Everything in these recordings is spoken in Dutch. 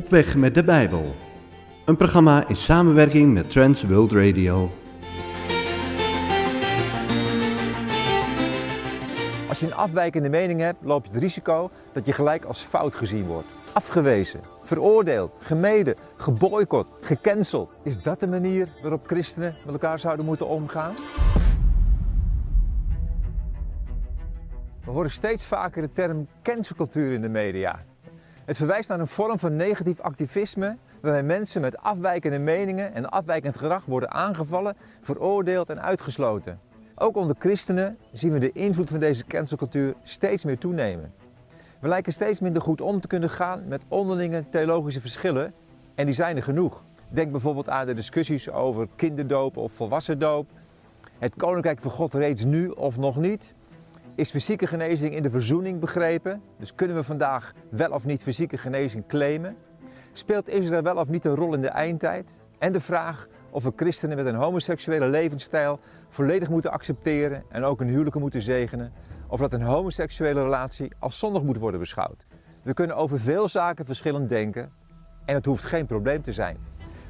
Op weg met de Bijbel. Een programma in samenwerking met Trans World Radio. Als je een afwijkende mening hebt, loop je het risico dat je gelijk als fout gezien wordt. Afgewezen, veroordeeld, gemeden, geboycott, gecanceld. Is dat de manier waarop christenen met elkaar zouden moeten omgaan? We horen steeds vaker de term cancelcultuur in de media. Het verwijst naar een vorm van negatief activisme waarbij mensen met afwijkende meningen en afwijkend gedrag worden aangevallen, veroordeeld en uitgesloten. Ook onder christenen zien we de invloed van deze cancelcultuur steeds meer toenemen. We lijken steeds minder goed om te kunnen gaan met onderlinge theologische verschillen en die zijn er genoeg. Denk bijvoorbeeld aan de discussies over kinderdoop of volwassendoop. Het koninkrijk van God reeds nu of nog niet. Is fysieke genezing in de verzoening begrepen? Dus kunnen we vandaag wel of niet fysieke genezing claimen? Speelt Israël wel of niet een rol in de eindtijd? En de vraag of we christenen met een homoseksuele levensstijl volledig moeten accepteren en ook hun huwelijken moeten zegenen, of dat een homoseksuele relatie als zondig moet worden beschouwd. We kunnen over veel zaken verschillend denken en het hoeft geen probleem te zijn.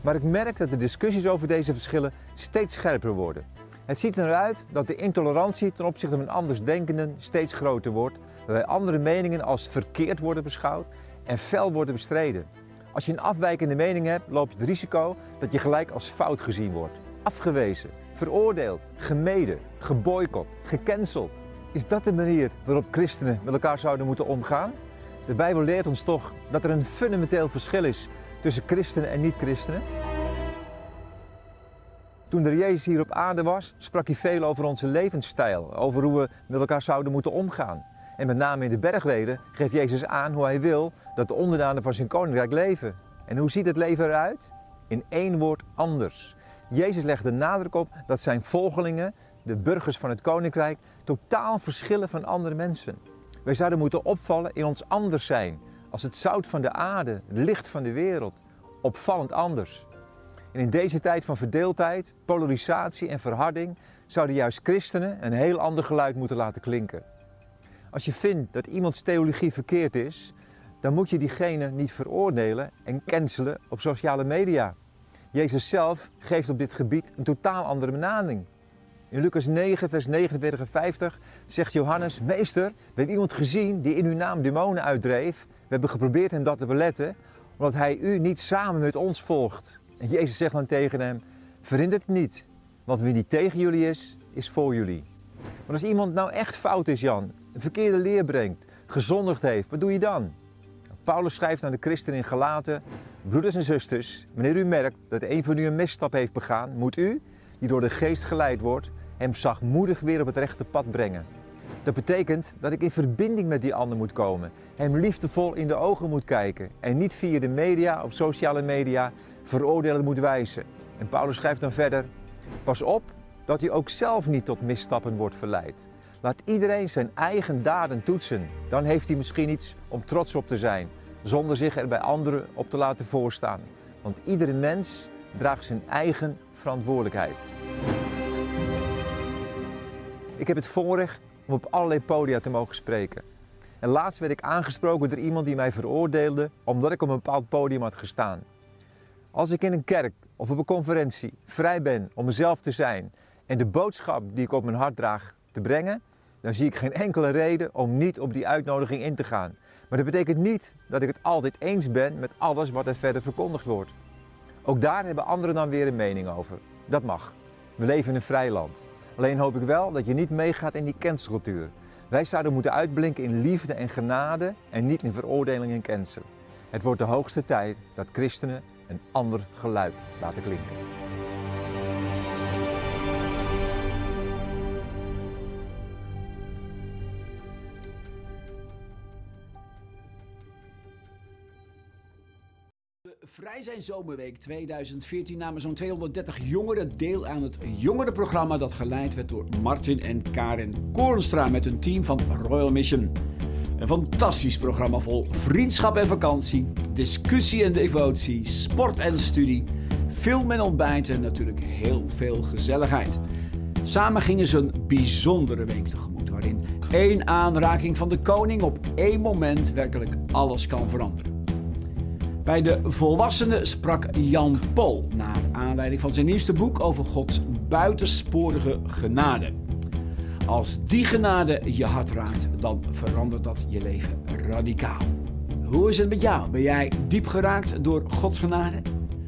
Maar ik merk dat de discussies over deze verschillen steeds scherper worden. Het ziet eruit dat de intolerantie ten opzichte van andersdenkenden steeds groter wordt, waarbij andere meningen als verkeerd worden beschouwd en fel worden bestreden. Als je een afwijkende mening hebt, loop je het risico dat je gelijk als fout gezien wordt. Afgewezen, veroordeeld, gemeden, geboycott, gecanceld. Is dat de manier waarop christenen met elkaar zouden moeten omgaan? De Bijbel leert ons toch dat er een fundamenteel verschil is tussen christenen en niet-christenen. Toen de Jezus hier op aarde was, sprak hij veel over onze levensstijl, over hoe we met elkaar zouden moeten omgaan. En met name in de bergreden geeft Jezus aan hoe hij wil dat de onderdanen van zijn koninkrijk leven. En hoe ziet het leven eruit? In één woord anders. Jezus legt de nadruk op dat zijn volgelingen, de burgers van het koninkrijk, totaal verschillen van andere mensen. Wij zouden moeten opvallen in ons anders zijn, als het zout van de aarde, het licht van de wereld, opvallend anders. En in deze tijd van verdeeldheid, polarisatie en verharding zouden juist christenen een heel ander geluid moeten laten klinken. Als je vindt dat iemands theologie verkeerd is, dan moet je diegene niet veroordelen en cancelen op sociale media. Jezus zelf geeft op dit gebied een totaal andere benadering. In Lucas 9, vers 49 en 50 zegt Johannes: Meester, we hebben iemand gezien die in uw naam demonen uitdreef. We hebben geprobeerd hem dat te beletten, omdat hij u niet samen met ons volgt. En Jezus zegt dan tegen hem: Verhindert het niet, want wie niet tegen jullie is, is voor jullie. Maar als iemand nou echt fout is, Jan, een verkeerde leer brengt, gezondigd heeft, wat doe je dan? Paulus schrijft aan de christenen in Galaten: Broeders en zusters, wanneer u merkt dat een van u een misstap heeft begaan, moet u, die door de geest geleid wordt, hem zachtmoedig weer op het rechte pad brengen. Dat betekent dat ik in verbinding met die ander moet komen, hem liefdevol in de ogen moet kijken en niet via de media of sociale media veroordelen moet wijzen. En Paulus schrijft dan verder: Pas op dat u ook zelf niet tot misstappen wordt verleid. Laat iedereen zijn eigen daden toetsen. Dan heeft hij misschien iets om trots op te zijn, zonder zich er bij anderen op te laten voorstaan. Want iedere mens draagt zijn eigen verantwoordelijkheid. Ik heb het voorrecht om op allerlei podia te mogen spreken. En laatst werd ik aangesproken door iemand die mij veroordeelde omdat ik op een bepaald podium had gestaan. Als ik in een kerk of op een conferentie vrij ben om mezelf te zijn en de boodschap die ik op mijn hart draag te brengen, dan zie ik geen enkele reden om niet op die uitnodiging in te gaan. Maar dat betekent niet dat ik het altijd eens ben met alles wat er verder verkondigd wordt. Ook daar hebben anderen dan weer een mening over. Dat mag. We leven in een vrij land. Alleen hoop ik wel dat je niet meegaat in die cancelcultuur. Wij zouden moeten uitblinken in liefde en genade en niet in veroordeling en cancel. Het wordt de hoogste tijd dat christenen een ander geluid laten klinken. Vrij zijn zomerweek 2014 namen zo'n 230 jongeren deel aan het jongerenprogramma dat geleid werd door Martin en Karen Koornstra met hun team van Royal Mission. Een fantastisch programma vol vriendschap en vakantie, discussie en devotie, sport en studie, film en ontbijt en natuurlijk heel veel gezelligheid. Samen gingen ze een bijzondere week tegemoet, waarin één aanraking van de koning op één moment werkelijk alles kan veranderen. Bij de volwassenen sprak Jan Pol naar aanleiding van zijn nieuwste boek over Gods buitensporige genade. Als die genade je hart raakt, dan verandert dat je leven radicaal. Hoe is het met jou? Ben jij diep geraakt door Gods genade?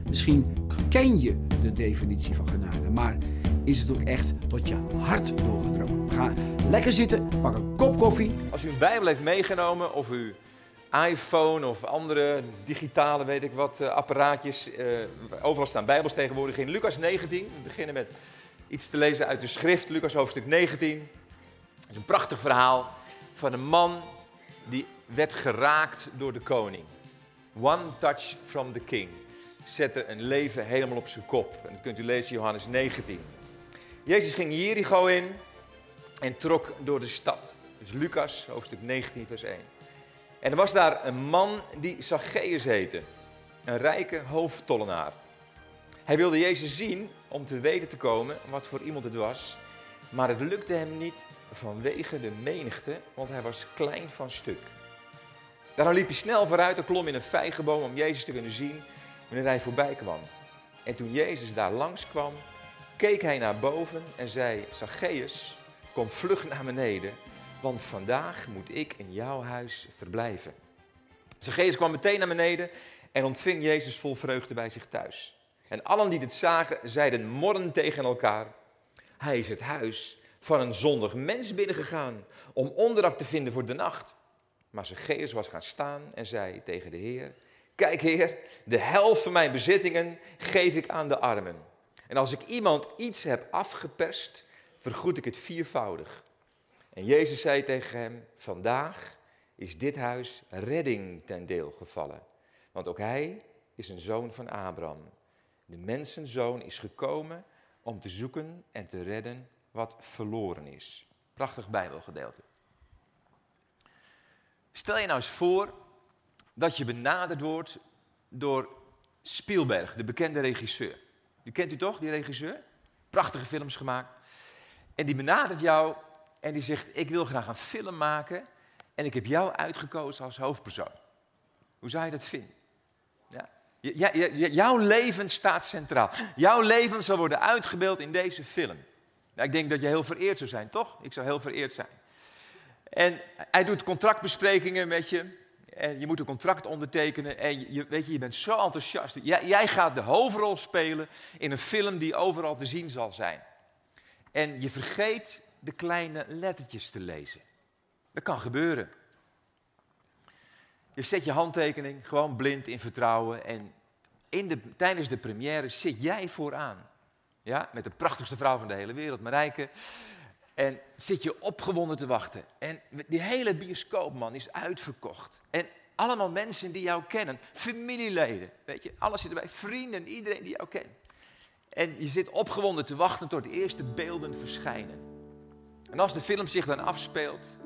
Misschien ken je de definitie van genade, maar is het ook echt tot je hart doorgedrongen? Ga lekker zitten, pak een kop koffie. Als u een Bijbel heeft meegenomen of uw iPhone of andere digitale, weet ik wat, eh, apparaatjes. eh, overal staan Bijbels tegenwoordig in. Lucas 19, we beginnen met iets te lezen uit de schrift, Lucas hoofdstuk 19. Het is een prachtig verhaal van een man die werd geraakt door de koning. One touch from the king. Zette een leven helemaal op zijn kop. En dat kunt u lezen in Johannes 19. Jezus ging Jericho in en trok door de stad. Dus Lucas, hoofdstuk 19, vers 1. En er was daar een man die Zacchaeus heette. Een rijke hoofdtollenaar. Hij wilde Jezus zien om te weten te komen wat voor iemand het was. Maar het lukte hem niet vanwege de menigte, want hij was klein van stuk. Daarom liep hij snel vooruit en klom in een vijgenboom om Jezus te kunnen zien wanneer hij voorbij kwam. En toen Jezus daar langs kwam, keek hij naar boven en zei: Zacchaeus, kom vlug naar beneden, want vandaag moet ik in jouw huis verblijven. Zacchaeus kwam meteen naar beneden en ontving Jezus vol vreugde bij zich thuis. En allen die dit zagen, zeiden morren tegen elkaar: Hij is het huis van een zondig mens binnengegaan om onderdak te vinden voor de nacht. Maar Zacchaeus was gaan staan en zei tegen de Heer: Kijk, Heer, de helft van mijn bezittingen geef ik aan de armen. En als ik iemand iets heb afgeperst, vergoed ik het viervoudig. En Jezus zei tegen hem: Vandaag is dit huis redding ten deel gevallen. Want ook hij is een zoon van Abraham. De mensenzoon is gekomen om te zoeken en te redden wat verloren is. Prachtig Bijbelgedeelte. Stel je nou eens voor dat je benaderd wordt door Spielberg, de bekende regisseur. Die kent u toch, die regisseur? Prachtige films gemaakt. En die benadert jou en die zegt: Ik wil graag een film maken en ik heb jou uitgekozen als hoofdpersoon. Hoe zou je dat vinden? Jouw leven staat centraal. Jouw leven zal worden uitgebeeld in deze film. Nou, ik denk dat je heel vereerd zou zijn, toch? Ik zou heel vereerd zijn. En hij doet contractbesprekingen met je. En je moet een contract ondertekenen. En je, weet je, je bent zo enthousiast. Jij, jij gaat de hoofdrol spelen in een film die overal te zien zal zijn. En je vergeet de kleine lettertjes te lezen. Dat kan gebeuren. Je zet je handtekening gewoon blind in vertrouwen. En in de, tijdens de première zit jij vooraan. Ja, met de prachtigste vrouw van de hele wereld, Marijke. En zit je opgewonden te wachten. En die hele bioscoop, man, is uitverkocht. En allemaal mensen die jou kennen. Familieleden, weet je. Alles zit erbij. Vrienden, iedereen die jou kent. En je zit opgewonden te wachten tot de eerste beelden verschijnen. En als de film zich dan afspeelt,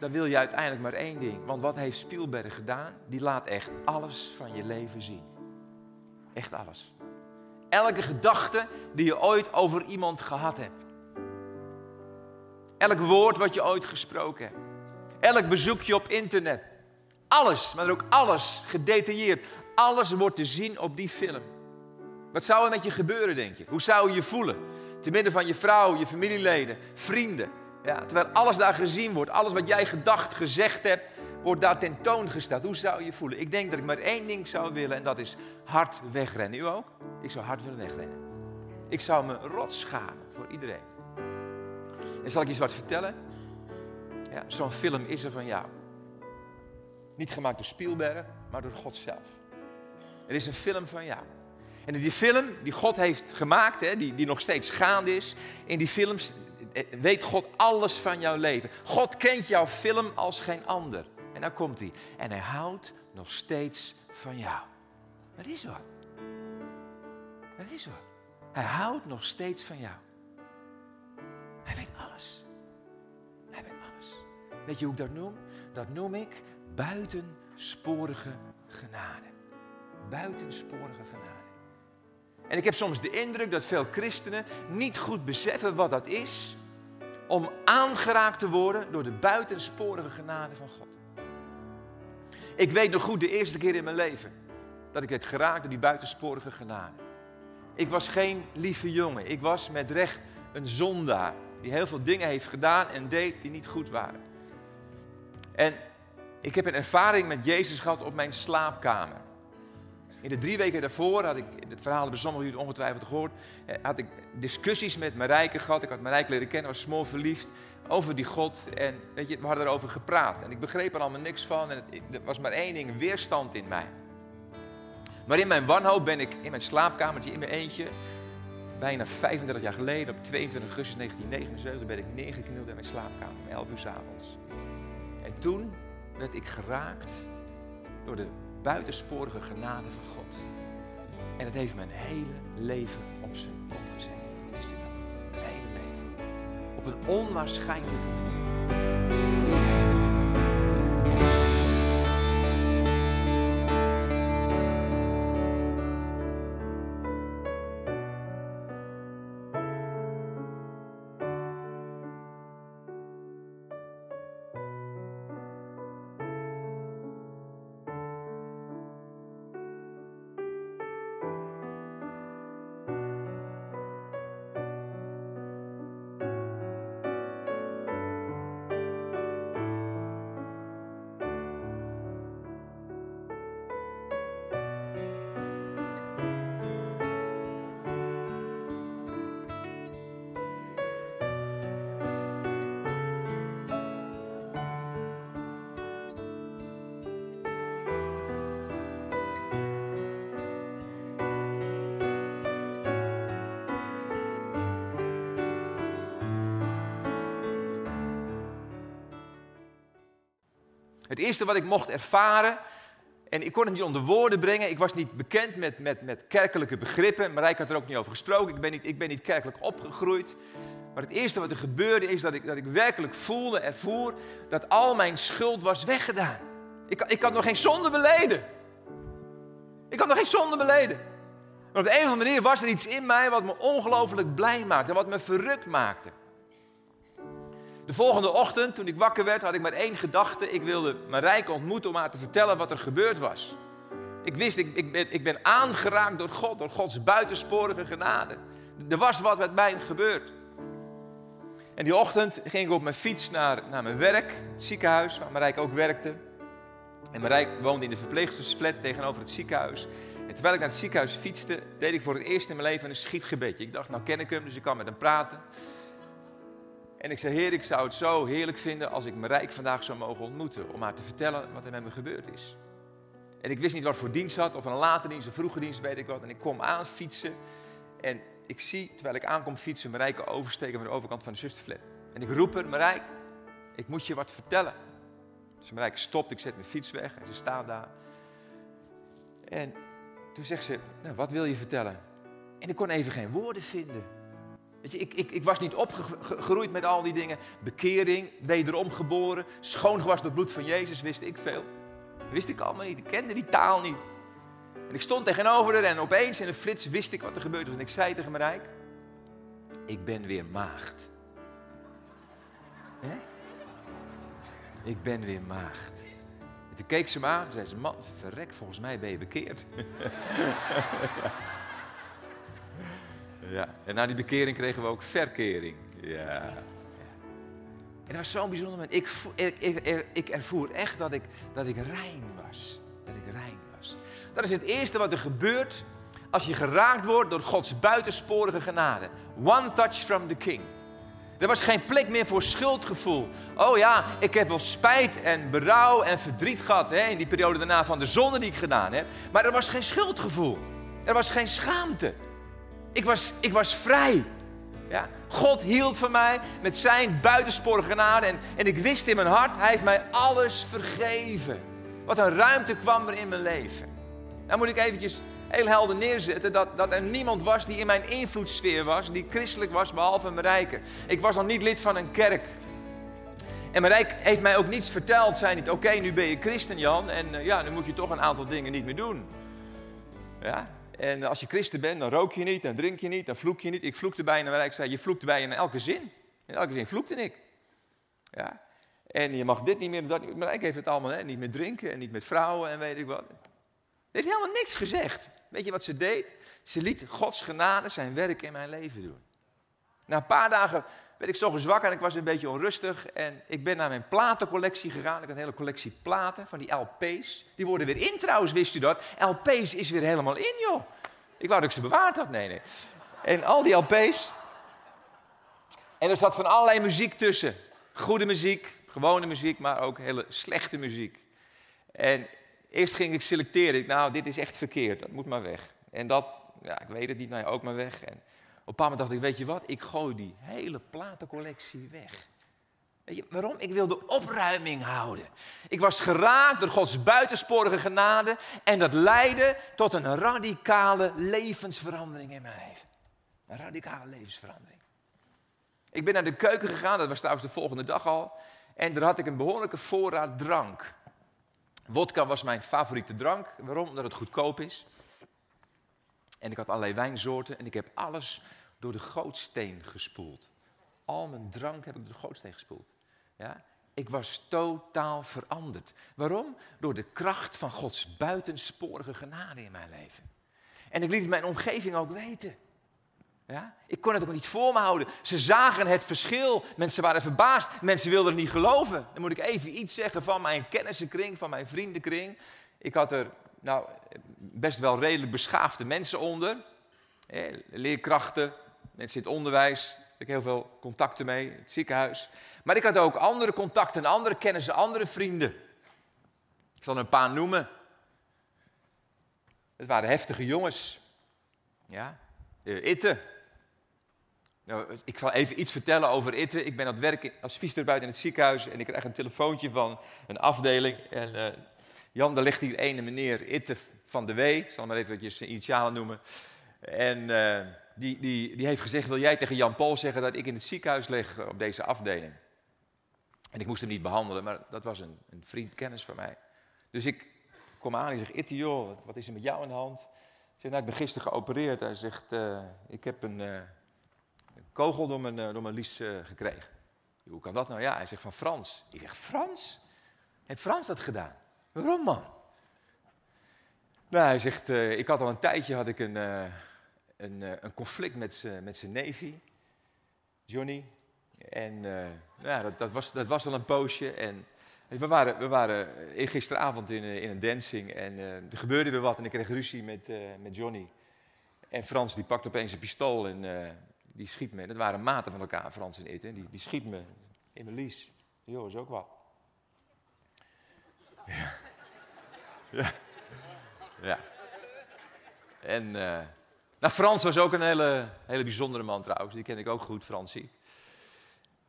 dan wil je uiteindelijk maar één ding. Want wat heeft Spielberg gedaan? Die laat echt alles van je leven zien. Echt alles. Elke gedachte die je ooit over iemand gehad hebt. Elk woord wat je ooit gesproken hebt. Elk bezoekje op internet. Alles, maar ook alles gedetailleerd. Alles wordt te zien op die film. Wat zou er met je gebeuren, denk je? Hoe zou je je voelen? Te midden van je vrouw, je familieleden, vrienden. Ja, terwijl alles daar gezien wordt, alles wat jij gedacht, gezegd hebt, wordt daar tentoongesteld. Hoe zou je voelen? Ik denk dat ik maar één ding zou willen en dat is hard wegrennen. U ook? Ik zou hard willen wegrennen. Ik zou me rot schamen voor iedereen. En zal ik eens wat vertellen? Ja, Zo'n film is er van jou. Niet gemaakt door Spielberg, maar door God zelf. Er is een film van jou. En in die film die God heeft gemaakt, hè, die, die nog steeds gaande is, in die films weet God alles van jouw leven. God kent jouw film als geen ander. En daar komt hij. En hij houdt nog steeds van jou. Dat is zo. Dat is zo. Hij houdt nog steeds van jou. Hij weet alles. Hij weet alles. Weet je hoe ik dat noem? Dat noem ik buitensporige genade. Buitensporige genade. En ik heb soms de indruk dat veel christenen niet goed beseffen wat dat is om aangeraakt te worden door de buitensporige genade van God. Ik weet nog goed de eerste keer in mijn leven dat ik werd geraakt door die buitensporige genade. Ik was geen lieve jongen. Ik was met recht een zondaar die heel veel dingen heeft gedaan en deed die niet goed waren. En ik heb een ervaring met Jezus gehad op mijn slaapkamer. In de drie weken daarvoor had ik, het verhaal hebben sommigen jullie ongetwijfeld gehoord, eh, had ik discussies met Marijke gehad. Ik had Marijke leren kennen, was smoor verliefd over die God. En weet je, we hadden erover gepraat. En ik begreep er allemaal niks van. En het, er was maar één ding, weerstand in mij. Maar in mijn wanhoop ben ik in mijn slaapkamertje in mijn eentje, bijna 35 jaar geleden, op 22 augustus 1979, ben ik neergeknield in mijn slaapkamer, om 11 uur s avonds. En toen werd ik geraakt door de buitensporige genade van God. En het heeft mijn hele leven op zijn kop gezet. Wist u dat? Mijn hele leven. Op een onwaarschijnlijke manier. Eerste wat ik mocht ervaren, en ik kon het niet onder woorden brengen, ik was niet bekend met, met, met kerkelijke begrippen, Marijke had er ook niet over gesproken, ik ben niet, ik ben niet kerkelijk opgegroeid. Maar het eerste wat er gebeurde is dat ik, dat ik werkelijk voelde, ervoer, dat al mijn schuld was weggedaan. Ik, ik had nog geen zonde beleden. Ik had nog geen zonde beleden. Maar op de een of andere manier was er iets in mij wat me ongelooflijk blij maakte, wat me verrukt maakte. De volgende ochtend, toen ik wakker werd, had ik maar één gedachte. Ik wilde Marijke ontmoeten om haar te vertellen wat er gebeurd was. Ik wist, ik, ik, ben, ik ben aangeraakt door God, door Gods buitensporige genade. Er was wat met mij gebeurd. En die ochtend ging ik op mijn fiets naar, naar mijn werk, het ziekenhuis, waar Marijke ook werkte. En Marijke woonde in de verpleegstersflat tegenover het ziekenhuis. En terwijl ik naar het ziekenhuis fietste, deed ik voor het eerst in mijn leven een schietgebedje. Ik dacht, nou ken ik hem, dus ik kan met hem praten. En ik zei, Heer, ik zou het zo heerlijk vinden als ik Marijke vandaag zou mogen ontmoeten. Om haar te vertellen wat er met me gebeurd is. En ik wist niet wat voor dienst had, of een late dienst, een vroege dienst, weet ik wat. En ik kom aan fietsen. En ik zie, terwijl ik aankom fietsen, Marijke oversteken van de overkant van de zusterflat. En ik roep haar, Marijke, ik moet je wat vertellen. Dus Marijke stopt, ik zet mijn fiets weg en ze staat daar. En toen zegt ze, nou, wat wil je vertellen? En ik kon even geen woorden vinden. Weet je, ik, ik, ik was niet opgegroeid met al die dingen. Bekering, wederom geboren, schoongewassen door het bloed van Jezus, wist ik veel. Wist ik allemaal niet, ik kende die taal niet. En ik stond tegenover haar en opeens in een flits wist ik wat er gebeurd was. En ik zei tegen Marijk, ik ben weer maagd. Ik ben weer maagd. En toen keek ze me aan en zei ze, man, verrek, volgens mij ben je bekeerd. Ja, en na die bekering kregen we ook verkering. Ja. En dat was zo'n bijzonder moment. Ik, ik, ik, ik, ervoer echt dat ik, dat ik rein was. Dat ik rein was. Dat is het eerste wat er gebeurt als je geraakt wordt door Gods buitensporige genade. One touch from the King. Er was geen plek meer voor schuldgevoel. Oh ja, ik heb wel spijt en berouw en verdriet gehad hè, in die periode daarna van de zonde die ik gedaan heb. Maar er was geen schuldgevoel. Er was geen schaamte. Ik was, ik was vrij. Ja, God hield van mij met zijn buitensporige genade. En, en ik wist in mijn hart, hij heeft mij alles vergeven. Wat een ruimte kwam er in mijn leven. Dan moet ik eventjes heel helder neerzetten dat, dat er niemand was die in mijn invloedssfeer was, die christelijk was, behalve Marijke. Ik was nog niet lid van een kerk. En Marijke heeft mij ook niets verteld. Zei niet, oké, nu ben je christen Jan en uh, ja, dan moet je toch een aantal dingen niet meer doen. Ja, en als je christen bent, dan rook je niet, dan drink je niet, dan vloek je niet. Ik vloekte bijna, maar ik zei, je vloekte bijna in elke zin. In elke zin vloekte ik. Ja. En je mag dit niet meer, dat niet Maar ik heeft het allemaal, hè, niet meer drinken en niet met vrouwen en weet ik wat. Ze heeft helemaal niks gezegd. Weet je wat ze deed? Ze liet Gods genade zijn werk in mijn leven doen. Na een paar dagen werd ik zo zwak en ik was een beetje onrustig. En ik ben naar mijn platencollectie gegaan. Ik had een hele collectie platen van die LP's. Die worden weer in trouwens, wist u dat? LP's is weer helemaal in, joh. Ik wou dat ik ze bewaard had. Nee, nee. En al die LP's. En er zat van allerlei muziek tussen. Goede muziek, gewone muziek, maar ook hele slechte muziek. En eerst ging ik selecteren. Ik, nou, dit is echt verkeerd, dat moet maar weg. En dat, ja, ik weet het niet, nou ook maar weg. En een paar moment dacht ik, weet je wat, ik gooi die hele platencollectie weg. Weet je, waarom? Ik wilde opruiming houden. Ik was geraakt door Gods buitensporige genade en dat leidde tot een radicale levensverandering in mijn leven. Een radicale levensverandering. Ik ben naar de keuken gegaan, dat was trouwens de volgende dag al. En daar had ik een behoorlijke voorraad drank. Wodka was mijn favoriete drank. Waarom? Omdat het goedkoop is. En ik had allerlei wijnsoorten en ik heb alles door de gootsteen gespoeld. Al mijn drank heb ik door de gootsteen gespoeld. Ja? Ik was totaal veranderd. Waarom? Door de kracht van Gods buitensporige genade in mijn leven. En ik liet mijn omgeving ook weten. Ja? Ik kon het ook niet voor me houden. Ze zagen het verschil. Mensen waren verbaasd. Mensen wilden het niet geloven. Dan moet ik even iets zeggen van mijn kennissenkring, van mijn vriendenkring. Ik had er nou, best wel redelijk beschaafde mensen onder. Leerkrachten, mensen in het onderwijs. Ik heb heel veel contacten mee, het ziekenhuis. Maar ik had ook andere contacten, andere kennissen, andere vrienden. Ik zal er een paar noemen. Het waren heftige jongens. Ja, Itte. Nou, ik zal even iets vertellen over Itte. Ik ben aan het werk als fysiotherapeut in het ziekenhuis en ik krijg een telefoontje van een afdeling. En uh, Jan, daar ligt hier ene meneer Itte van de W, ik zal maar even zijn initialen noemen. En uh, die, die, die heeft gezegd, wil jij tegen Jan Paul zeggen dat ik in het ziekenhuis lig op deze afdeling? En ik moest hem niet behandelen, maar dat was een, een vriend, kennis van mij. Dus ik kom aan en zeg, Itte joh, wat is er met jou aan de hand? Ik zeg, nou, ik ben gisteren geopereerd. Hij zegt, uh, ik heb een, uh, een, kogel door mijn, door mijn lies gekregen. Hoe kan dat nou? Ja, hij zegt van Frans. Ik zeg, Frans? Heeft Frans dat gedaan? Waarom man? Nou, hij zegt, ik had al een tijdje had ik een, een, een conflict met zijn neefje, Johnny. En nou, dat, dat, was, dat was al een poosje. En we waren, we waren gisteravond in, in een dancing en er gebeurde weer wat en ik kreeg ruzie met, met Johnny. En Frans die pakt opeens een pistool en die schiet me. Dat waren maten van elkaar, Frans en Itten. Die, die schiet me in mijn lies. Jo, is ook wat. Ja. Ja. ja. En nou, Frans was ook een hele, hele bijzondere man trouwens. Die ken ik ook goed, Fransie.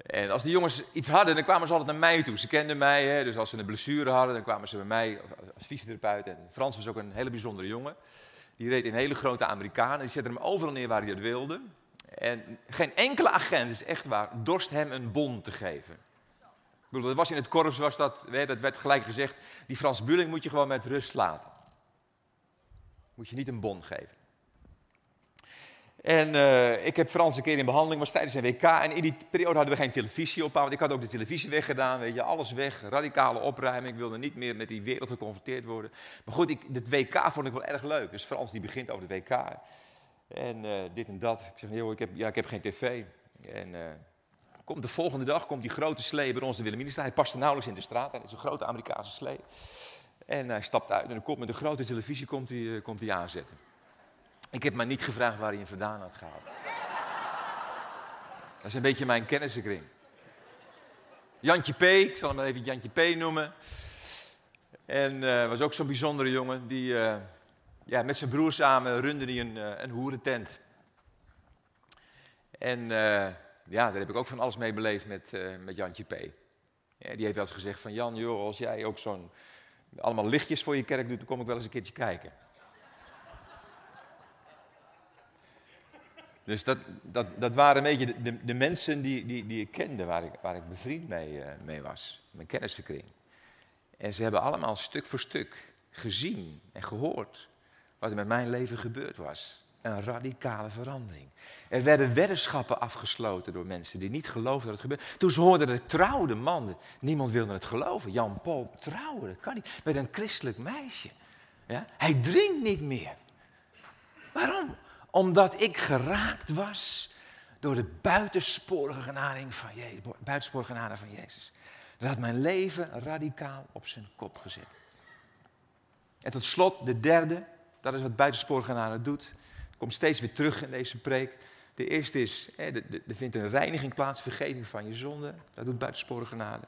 En als die jongens iets hadden, dan kwamen ze altijd naar mij toe. Ze kenden mij, hè, dus als ze een blessure hadden, dan kwamen ze bij mij als fysiotherapeut. En Frans was ook een hele bijzondere jongen. Die reed in hele grote Amerikanen. Die zette hem overal neer waar hij dat wilde. En geen enkele agent, is echt waar, dorst hem een bon te geven. Ik bedoel, dat was in het korps, was dat, dat werd gelijk gezegd, die Frans Bulling moet je gewoon met rust laten. Moet je niet een bon geven. En uh, ik heb Frans een keer in behandeling, was tijdens een WK. En in die periode hadden we geen televisie op. Want ik had ook de televisie weggedaan, weet je, alles weg. Radicale opruiming, ik wilde niet meer met die wereld geconfronteerd worden. Maar goed, ik, het WK vond ik wel erg leuk. Dus Frans die begint over het WK. En uh, dit en dat. Ik zeg, joh, ik heb, ja, ik heb geen tv. En uh, komt de volgende dag komt die grote slee bij ons de Wilhelminenstraat. Hij past nauwelijks in de straat. Het is een grote Amerikaanse slee. En hij stapt uit en dan komt met een grote televisie komt hij, komt hij aanzetten. Ik heb maar niet gevraagd waar hij hem vandaan had gehaald. Dat is een beetje mijn kennissenkring. Jantje P, ik zal hem maar even Jantje P noemen. En uh, was ook zo'n bijzondere jongen. Die uh, ja, met zijn broer samen runde hij een, uh, een hoerentent. En ja, daar heb ik ook van alles mee beleefd met, met Jantje P. Ja, die heeft wel eens gezegd van Jan, joh, als jij ook zo'n allemaal lichtjes voor je kerk doet, dan kom ik wel eens een keertje kijken. Dus dat, dat, dat waren een beetje de, de, mensen die, die, die ik kende, waar ik, waar ik bevriend mee, uh, mee was, mijn kennissenkring. En ze hebben allemaal stuk voor stuk gezien en gehoord wat er met mijn leven gebeurd was. Een radicale verandering. Er werden weddenschappen afgesloten door mensen die niet geloofden dat het gebeurde. Toen ze hoorden dat ik trouwde, man, niemand wilde het geloven. Jan Paul trouwde, kan niet, met een christelijk meisje. Ja? Hij drinkt niet meer. Waarom? Omdat ik geraakt was door de buitensporige genade van Jezus. Buitensporige genade van Jezus. Dat had mijn leven radicaal op zijn kop gezet. En tot slot, de derde, dat is wat buitensporige genade doet. Komt steeds weer terug in deze preek. De eerste is, er vindt een reiniging plaats, vergeving van je zonde. Dat doet buitensporige genade.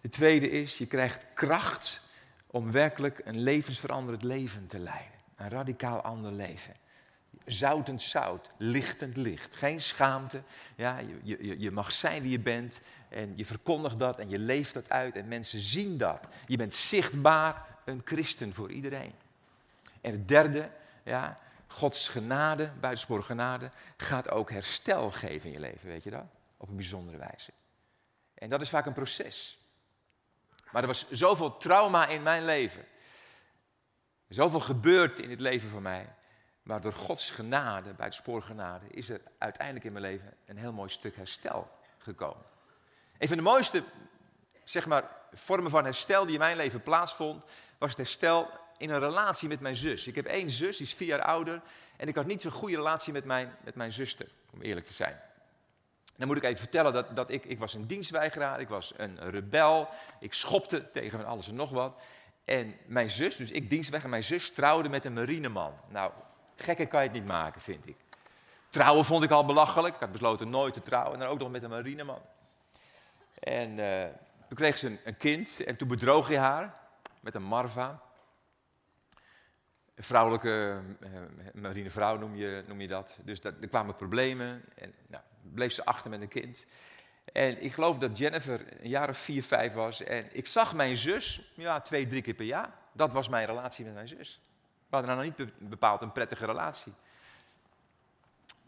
De tweede is, je krijgt kracht om werkelijk een levensveranderend leven te leiden. Een radicaal ander leven. Zoutend zout, lichtend licht. Geen schaamte. Ja, je, je, je mag zijn wie je bent en je verkondigt dat en je leeft dat uit en mensen zien dat. Je bent zichtbaar een christen voor iedereen. En het derde, ja, Gods genade, buitensporige genade, gaat ook herstel geven in je leven, weet je dat? Op een bijzondere wijze. En dat is vaak een proces. Maar er was zoveel trauma in mijn leven. Zoveel gebeurd in het leven van mij. Maar door Gods genade, buitensporige genade, is er uiteindelijk in mijn leven een heel mooi stuk herstel gekomen. Een van de mooiste, zeg maar, vormen van herstel die in mijn leven plaatsvond, was het herstel in een relatie met mijn zus. Ik heb één zus, die is vier jaar ouder. En ik had niet zo'n goede relatie met mijn, met mijn zuster, om eerlijk te zijn. Dan moet ik even vertellen dat, dat ik, ik was een dienstweigeraar, ik was een rebel. Ik schopte tegen alles en nog wat. En mijn zus, dus ik dienstweg, en mijn zus trouwde met een marineman. Nou, gekker kan je het niet maken, vind ik. Trouwen vond ik al belachelijk. Ik had besloten nooit te trouwen en dan ook nog met een marineman. En uh, toen kreeg ze een, kind en toen bedroog hij haar met een Marva. Een vrouwelijke uh, marinevrouw noem je, noem je dat. Dus dat, er kwamen problemen en nou, bleef ze achter met een kind. En ik geloof dat Jennifer een jaar of vier, vijf was. En ik zag mijn zus, ja, twee, drie keer per jaar. Dat was mijn relatie met mijn zus. We hadden nou niet bepaald een prettige relatie.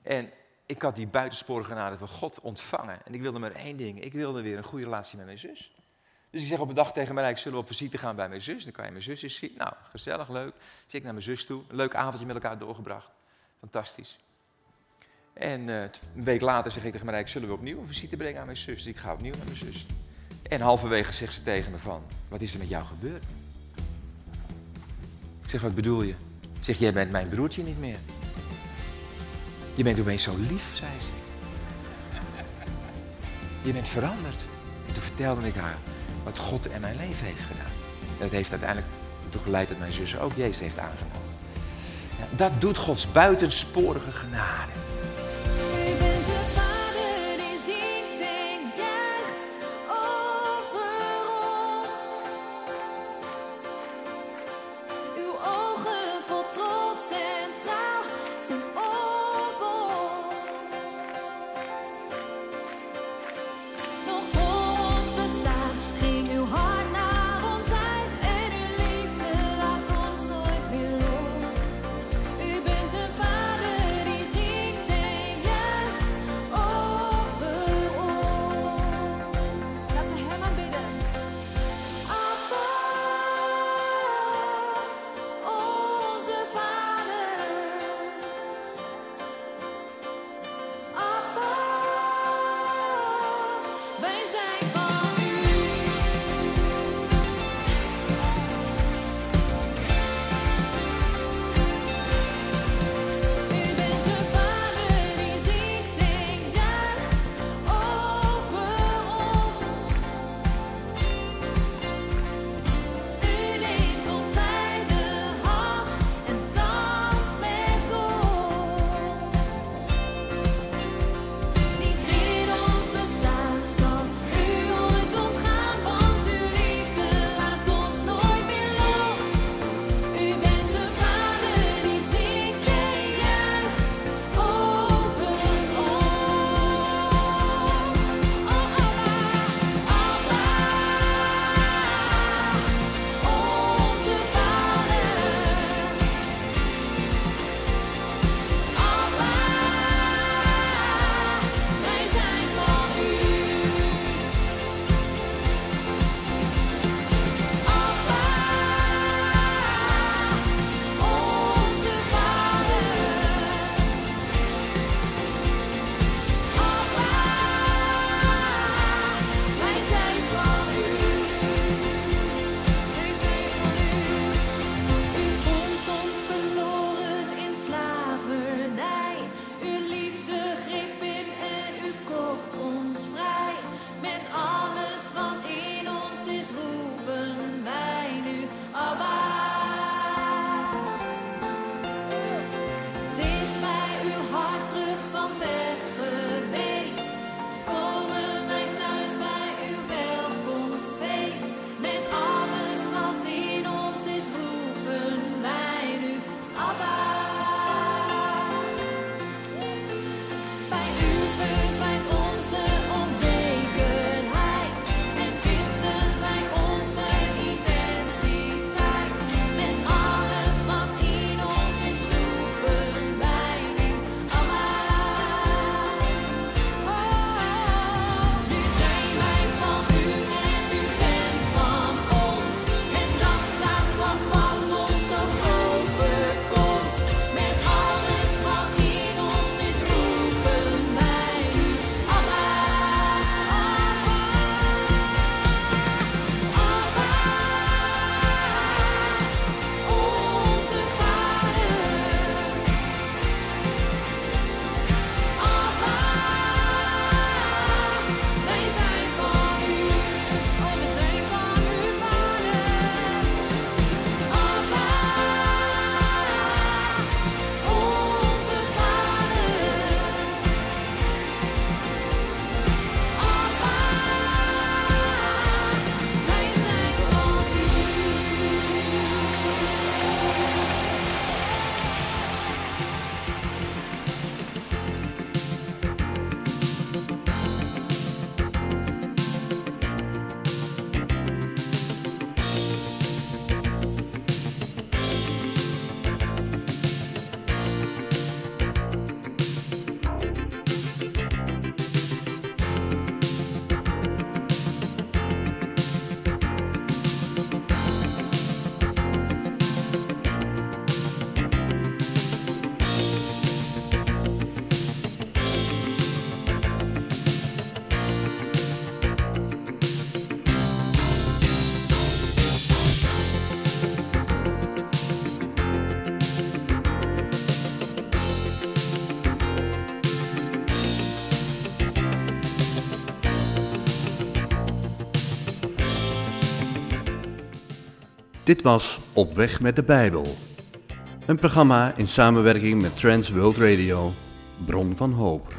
En ik had die buitensporige genade van God ontvangen. En ik wilde maar één ding. Ik wilde weer een goede relatie met mijn zus. Dus ik zeg op een dag tegen rijk, zullen we op visite gaan bij mijn zus? Dan kan je mijn zus eens zien. Nou, gezellig, leuk. Dus ik naar mijn zus toe. Een leuk avondje met elkaar doorgebracht. Fantastisch. En uh, een week later zeg ik tegen rijk, zullen we opnieuw een visite brengen aan mijn zus? Dus ik ga opnieuw naar mijn zus. En halverwege zegt ze tegen me van, wat is er met jou gebeurd? Zeg, wat bedoel je? Zeg, jij bent mijn broertje niet meer. Je bent opeens zo lief, zei ze. Je bent veranderd. En toen vertelde ik haar wat God in mijn leven heeft gedaan. En dat heeft uiteindelijk toe geleid dat mijn zus ook Jezus heeft aangenomen. Ja, dat doet Gods buitensporige genade. Dit was Op Weg met de Bijbel. Een programma in samenwerking met Trans World Radio, Bron van Hoop.